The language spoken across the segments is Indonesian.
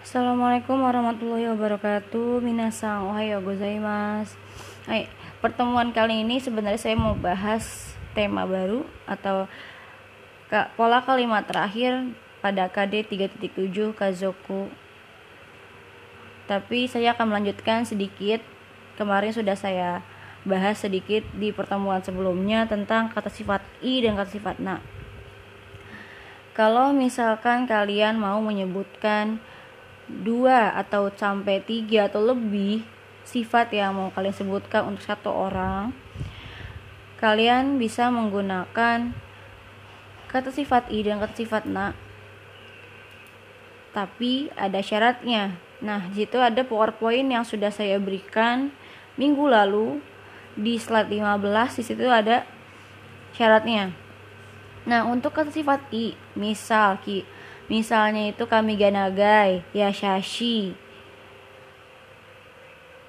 Assalamualaikum warahmatullahi wabarakatuh. Minasang ohayo gozaimasu Hai, pertemuan kali ini sebenarnya saya mau bahas tema baru atau pola kalimat terakhir pada KD 3.7 Kazoku. Tapi saya akan melanjutkan sedikit. Kemarin sudah saya bahas sedikit di pertemuan sebelumnya tentang kata sifat i dan kata sifat na. Kalau misalkan kalian mau menyebutkan dua atau sampai tiga atau lebih sifat yang mau kalian sebutkan untuk satu orang, kalian bisa menggunakan kata sifat i dan kata sifat na. Tapi ada syaratnya. Nah, situ ada PowerPoint yang sudah saya berikan minggu lalu di slide 15 di situ ada syaratnya. Nah, untuk kata sifat i, misal ki, misalnya itu kami ganagai, ya shashi,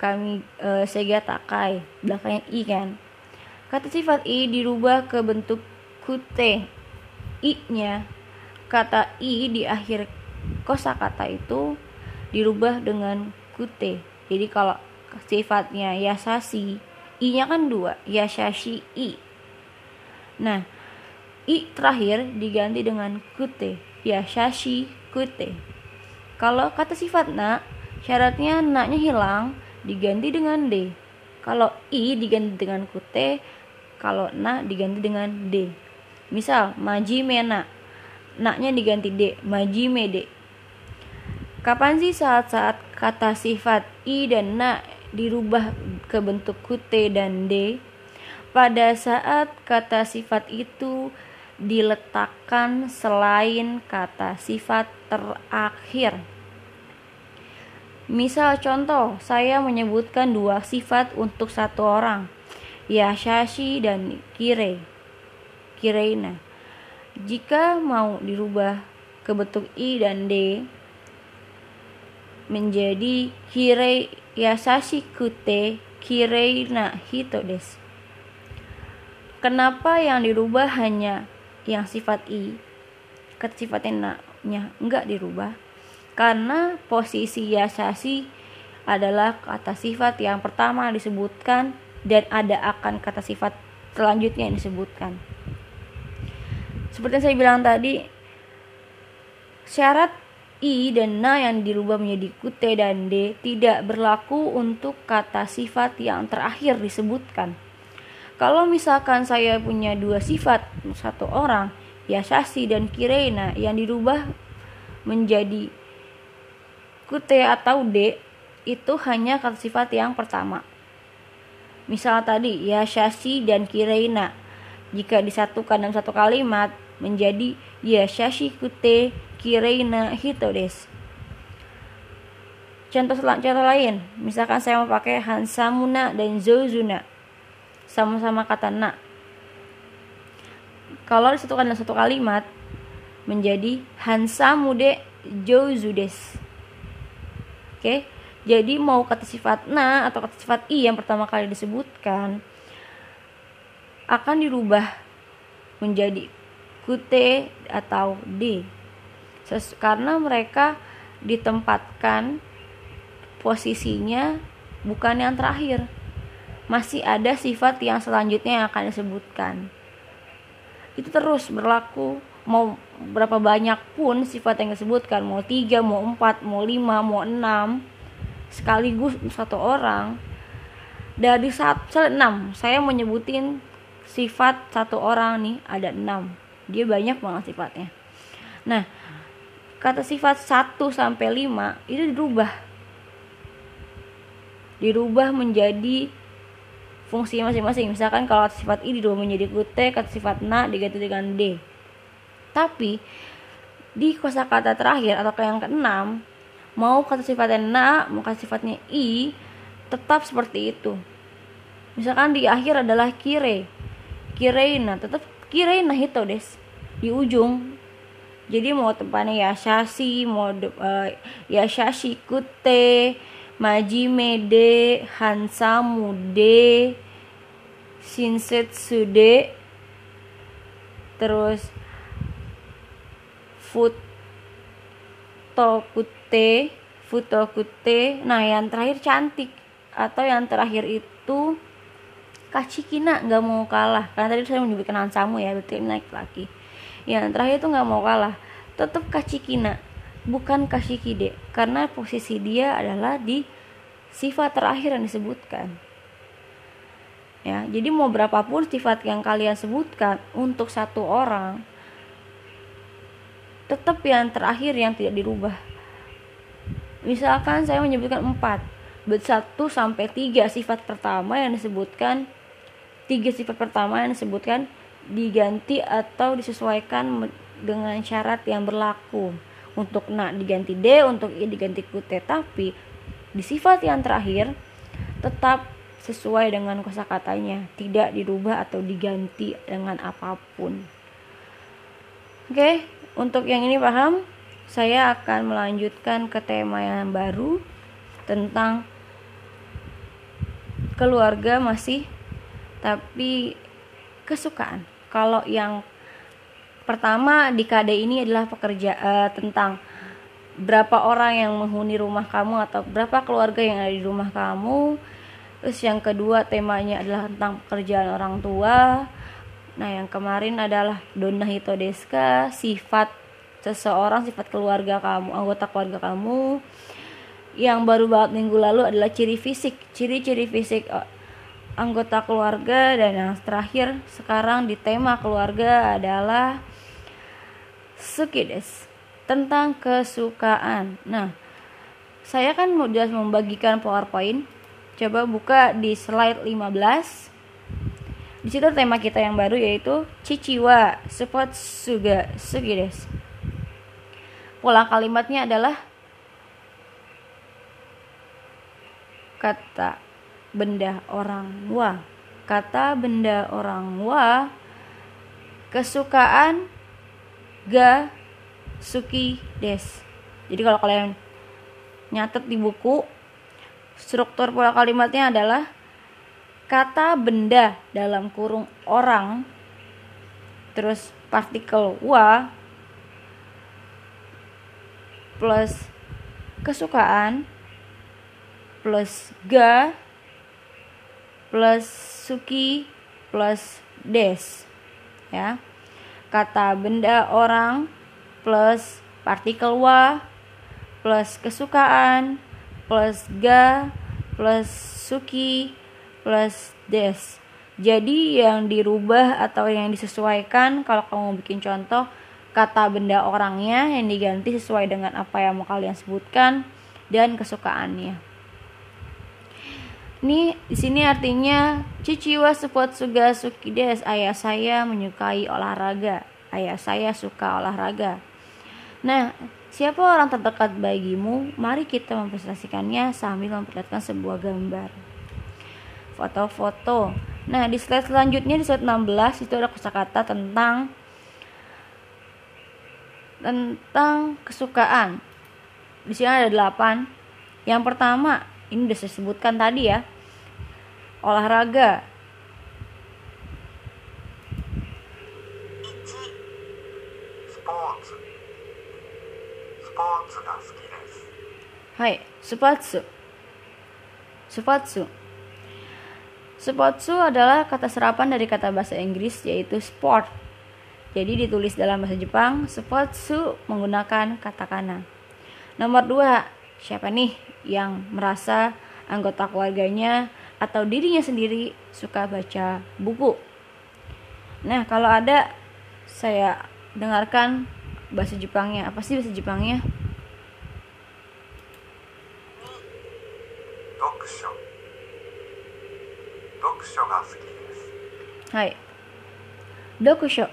kami e, sega takai, belakangnya i kan. Kata sifat i dirubah ke bentuk kute. I-nya kata i di akhir kosakata itu dirubah dengan kute. Jadi kalau sifatnya yasasi i-nya kan dua yashashi i nah i terakhir diganti dengan kute yashashi kute. Kalau kata sifat na syaratnya na-nya hilang diganti dengan d kalau i diganti dengan kute. Kalau na diganti dengan d misal maji mena na-nya diganti d maji mede kapan sih saat-saat kata sifat i dan na dirubah ke bentuk kute dan d pada saat kata sifat itu diletakkan selain kata sifat terakhir. Misal contoh, saya menyebutkan dua sifat untuk satu orang, Yashashi dan Kire. Kireina. Jika mau dirubah ke bentuk i dan d menjadi Kire Yasashi kute kirei na hito des. Kenapa yang dirubah hanya yang sifat i? Kata sifatnya na-nya enggak dirubah. Karena posisi yasashi adalah kata sifat yang pertama disebutkan dan ada akan kata sifat selanjutnya yang disebutkan. Seperti yang saya bilang tadi, syarat i dan na yang dirubah menjadi kute dan d tidak berlaku untuk kata sifat yang terakhir disebutkan. Kalau misalkan saya punya dua sifat satu orang, Yasasi dan Kirena yang dirubah menjadi kute atau d itu hanya kata sifat yang pertama. Misal tadi Yasasi dan Kirena jika disatukan dalam satu kalimat menjadi Yashashi kute kireina hito des. Contoh contoh lain, misalkan saya mau pakai hansamuna dan zozuna. Sama-sama kata na. Kalau disatukan dalam satu kalimat menjadi hansamude jozudes. Oke. Jadi mau kata sifat na atau kata sifat i yang pertama kali disebutkan akan dirubah menjadi kute atau d karena mereka ditempatkan posisinya bukan yang terakhir masih ada sifat yang selanjutnya yang akan disebutkan. Itu terus berlaku. Mau berapa banyak pun sifat yang disebutkan. Mau tiga mau empat mau lima mau enam. Sekaligus satu orang. Dari satu enam. Saya menyebutin sifat satu orang nih ada enam. Dia banyak banget sifatnya. Nah kata sifat 1 sampai 5 itu dirubah. Dirubah menjadi fungsi masing-masing. Misalkan kalau kata sifat i dirubah menjadi kute, kata sifat na diganti dengan d. Tapi di kosakata terakhir atau yang keenam mau kata sifatnya na, mau kata sifatnya i tetap seperti itu. Misalkan di akhir adalah kire. Kireina tetap kireina hito des. Di ujung jadi mau tempatnya Yashashi mau uh, Yashashi Kute Majimede Hansamude Shinsetsude terus food futokute futokute. Nah yang terakhir cantik. Atau yang terakhir itu kacikina nggak mau kalah. Karena tadi saya menyebutkan Hansamu ya berarti naik lagi. Yang terakhir itu nggak mau kalah. Tetap kacikina bukan kashikide karena posisi dia adalah di sifat terakhir yang disebutkan. Ya jadi mau berapapun sifat yang kalian sebutkan untuk satu orang tetap yang terakhir yang tidak dirubah. Misalkan saya menyebutkan empat satu sampai tiga sifat pertama yang disebutkan tiga sifat pertama yang disebutkan diganti atau disesuaikan dengan syarat yang berlaku untuk nak diganti D untuk I diganti Q T tapi di sifat yang terakhir tetap sesuai dengan kosakatanya. Tidak dirubah atau diganti dengan apa pun. Oke untuk yang ini paham saya akan melanjutkan ke tema yang baru tentang keluarga masih tapi kesukaan. Kalau yang pertama di KD ini adalah pekerja uh, tentang berapa orang yang menghuni rumah kamu atau berapa keluarga yang ada di rumah kamu. Terus yang kedua temanya adalah tentang pekerjaan orang tua. Nah yang kemarin adalah donna hito deska sifat seseorang sifat keluarga kamu anggota keluarga kamu. Yang baru banget minggu lalu adalah ciri fisik ciri-ciri fisik uh, anggota keluarga. Dan yang terakhir sekarang di tema keluarga adalah sukides tentang kesukaan. Nah, saya kan sudah membagikan PowerPoint. Coba buka di slide 15. Di situ tema kita yang baru yaitu Ciciwa Support Suga Sugides. Pola kalimatnya adalah kata benda orang wa kata benda orang wa kesukaan ga suki des jadi kalau kalian nyatet di buku struktur pola kalimatnya adalah kata benda dalam kurung orang terus partikel wa plus kesukaan plus ga plus suki plus des ya kata benda orang plus partikel wa plus kesukaan plus ga plus suki plus des. Jadi yang dirubah atau yang disesuaikan kalau kamu bikin contoh kata benda orangnya yang diganti sesuai dengan apa yang mau kalian sebutkan dan kesukaannya ini di sini artinya suga sukides ayah saya menyukai olahraga. Ayah saya suka olahraga. Nah, siapa orang terdekat bagimu? Mari kita mempresentasikannya sambil memperlihatkan sebuah gambar. Foto-foto. Nah, di slide selanjutnya di slide 16 itu ada kosakata tentang tentang kesukaan. Di sini ada 8. Yang pertama ini udah saya sebutkan tadi ya olahraga Hai, sepatu. Sepatu. Sepatu adalah kata serapan dari kata bahasa Inggris yaitu sport. Jadi ditulis dalam bahasa Jepang, sepatu menggunakan katakana. Nomor dua, siapa nih yang merasa anggota keluarganya atau dirinya sendiri suka baca buku. Nah, kalau ada saya dengarkan bahasa Jepangnya. Apa sih bahasa Jepangnya? Hai. Dokusho.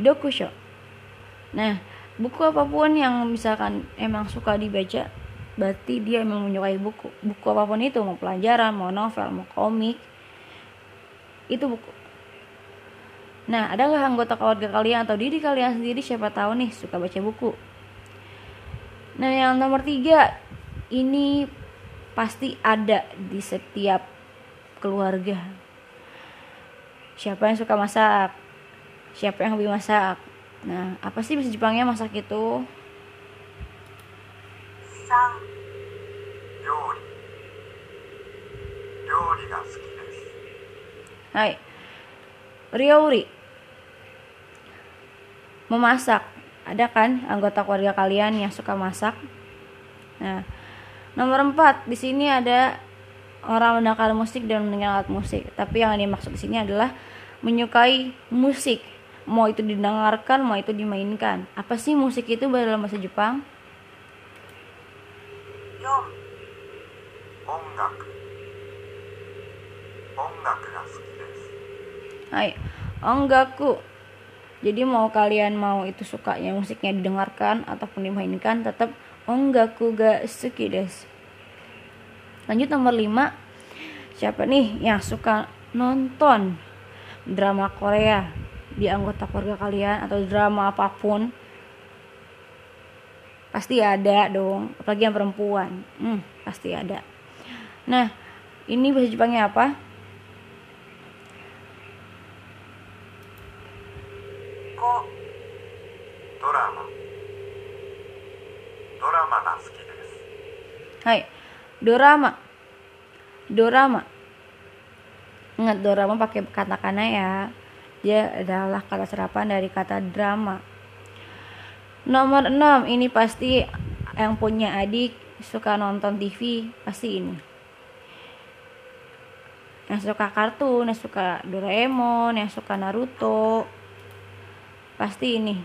Dokusho. Nah, buku apa pun yang misalkan emang suka dibaca berarti dia memang menyukai buku. Buku apa pun itu mau pelajaran mau novel mau komik. Itu buku. Nah adakah anggota keluarga kalian atau diri kalian sendiri? Siapa tahu nih suka baca buku. Nah yang nomor tiga ini pasti ada di setiap keluarga. Siapa yang suka masak? Siapa yang hobi masak? Nah apa sih bahasa Jepangnya masak itu Hai. Ryouri. Memasak. Ada kan anggota keluarga kalian yang suka masak? Nah, nomor 4 di sini ada orang mendengarkan musik dan mendengar alat musik. Tapi yang dimaksud di sini adalah menyukai musik. Mau itu didengarkan, mau itu dimainkan. Apa sih musik itu dalam bahasa Jepang? 4音楽音楽が好きです Hai, onggaku. Jadi mau kalian mau itu sukanya musiknya didengarkan ataupun dimainkan tetap onggaku ga suki desu. Lanjut nomor 5. Siapa nih yang suka nonton drama Korea di anggota keluarga kalian atau drama apapun? Pasti ada dong, apalagi yang perempuan. Hmm, pasti ada. Nah, ini bahasa Jepangnya apa? Hai, dorama. Dorama. Ingat dorama pakai katakana ya. Dia adalah kata serapan dari kata drama. Nomor 6, ini pasti yang punya adik suka nonton TV, pasti ini. Yang suka kartun, yang suka Doraemon, yang suka Naruto. Pasti ini.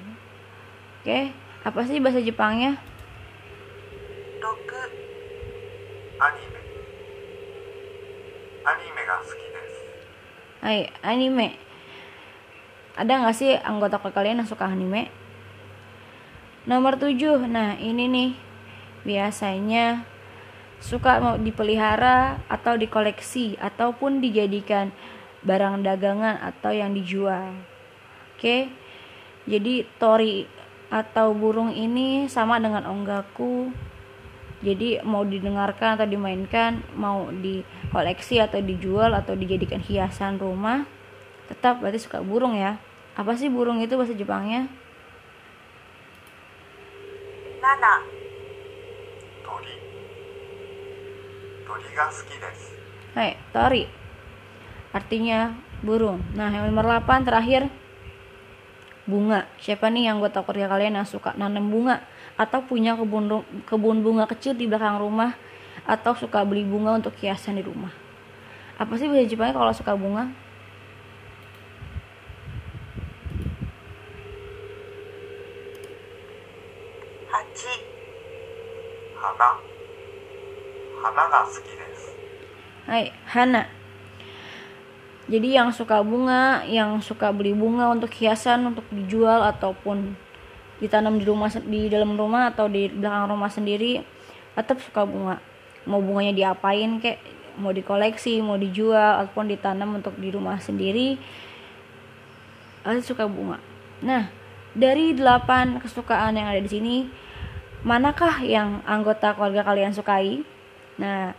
Oke, apa sih bahasa Jepangnya? Hai, anime. Ada nggak sih anggota kalian yang suka anime? Nomor 7. Nah, ini nih. Biasanya suka mau dipelihara atau dikoleksi ataupun dijadikan barang dagangan atau yang dijual. Oke. Jadi tori atau burung ini sama dengan onggaku jadi mau didengarkan atau dimainkan mau dikoleksi atau dijual atau dijadikan hiasan rumah tetap berarti suka burung ya. Apa sih burung itu bahasa Jepangnya? Nana. Tori. Tori ga suki desu. Hai, tori. Artinya burung. Nah yang nomor 8 terakhir Bunga. Siapa nih yang gue takutnya kalian yang suka nanam bunga? atau punya kebun kebun bunga kecil di belakang rumah atau suka beli bunga untuk hiasan di rumah. Apa sih bahasa Jepangnya kalau suka bunga? Hachi. Hana. Hai, Hana. Jadi yang suka bunga, yang suka beli bunga untuk hiasan, untuk dijual ataupun ditanam di rumah di dalam rumah atau di belakang rumah sendiri, tetap suka bunga. Mau bunganya diapain kek, mau dikoleksi, mau dijual ataupun ditanam untuk di rumah sendiri, pasti suka bunga. Nah, dari 8 kesukaan yang ada di sini, manakah yang anggota keluarga kalian sukai? Nah,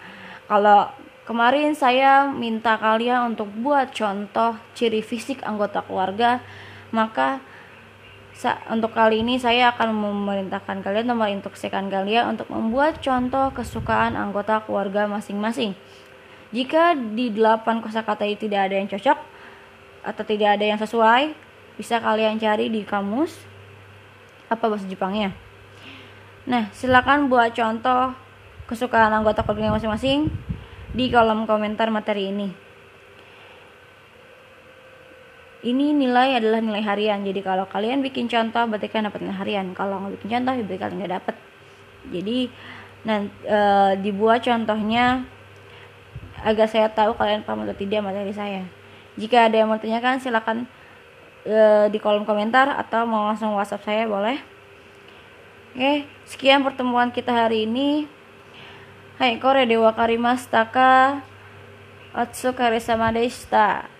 kalau kemarin saya minta kalian untuk buat contoh ciri fisik anggota keluarga, maka sa- untuk kali ini saya akan memerintahkan kalian atau menginstruksikan kalian untuk membuat contoh kesukaan anggota keluarga masing-masing. Jika di 8 kosakata itu tidak ada yang cocok atau tidak ada yang sesuai, bisa kalian cari di kamus apa bahasa Jepangnya. Nah, silakan buat contoh kesukaan anggota keluarga masing-masing di kolom komentar materi ini. Ini nilai adalah nilai harian. Jadi kalau kalian bikin contoh berarti kalian dapat nilai harian. Kalau nggak bikin contoh berarti kalian nggak dapat. Jadi nanti dibuat contohnya agar saya tahu kalian paham atau tidak materi saya. Jika ada yang mau tanyakan silakan e, di kolom komentar atau mau langsung WhatsApp saya boleh. Oke, sekian pertemuan kita hari ini. Hai, kore dewa karimashita ka? Otsukare sama deshita.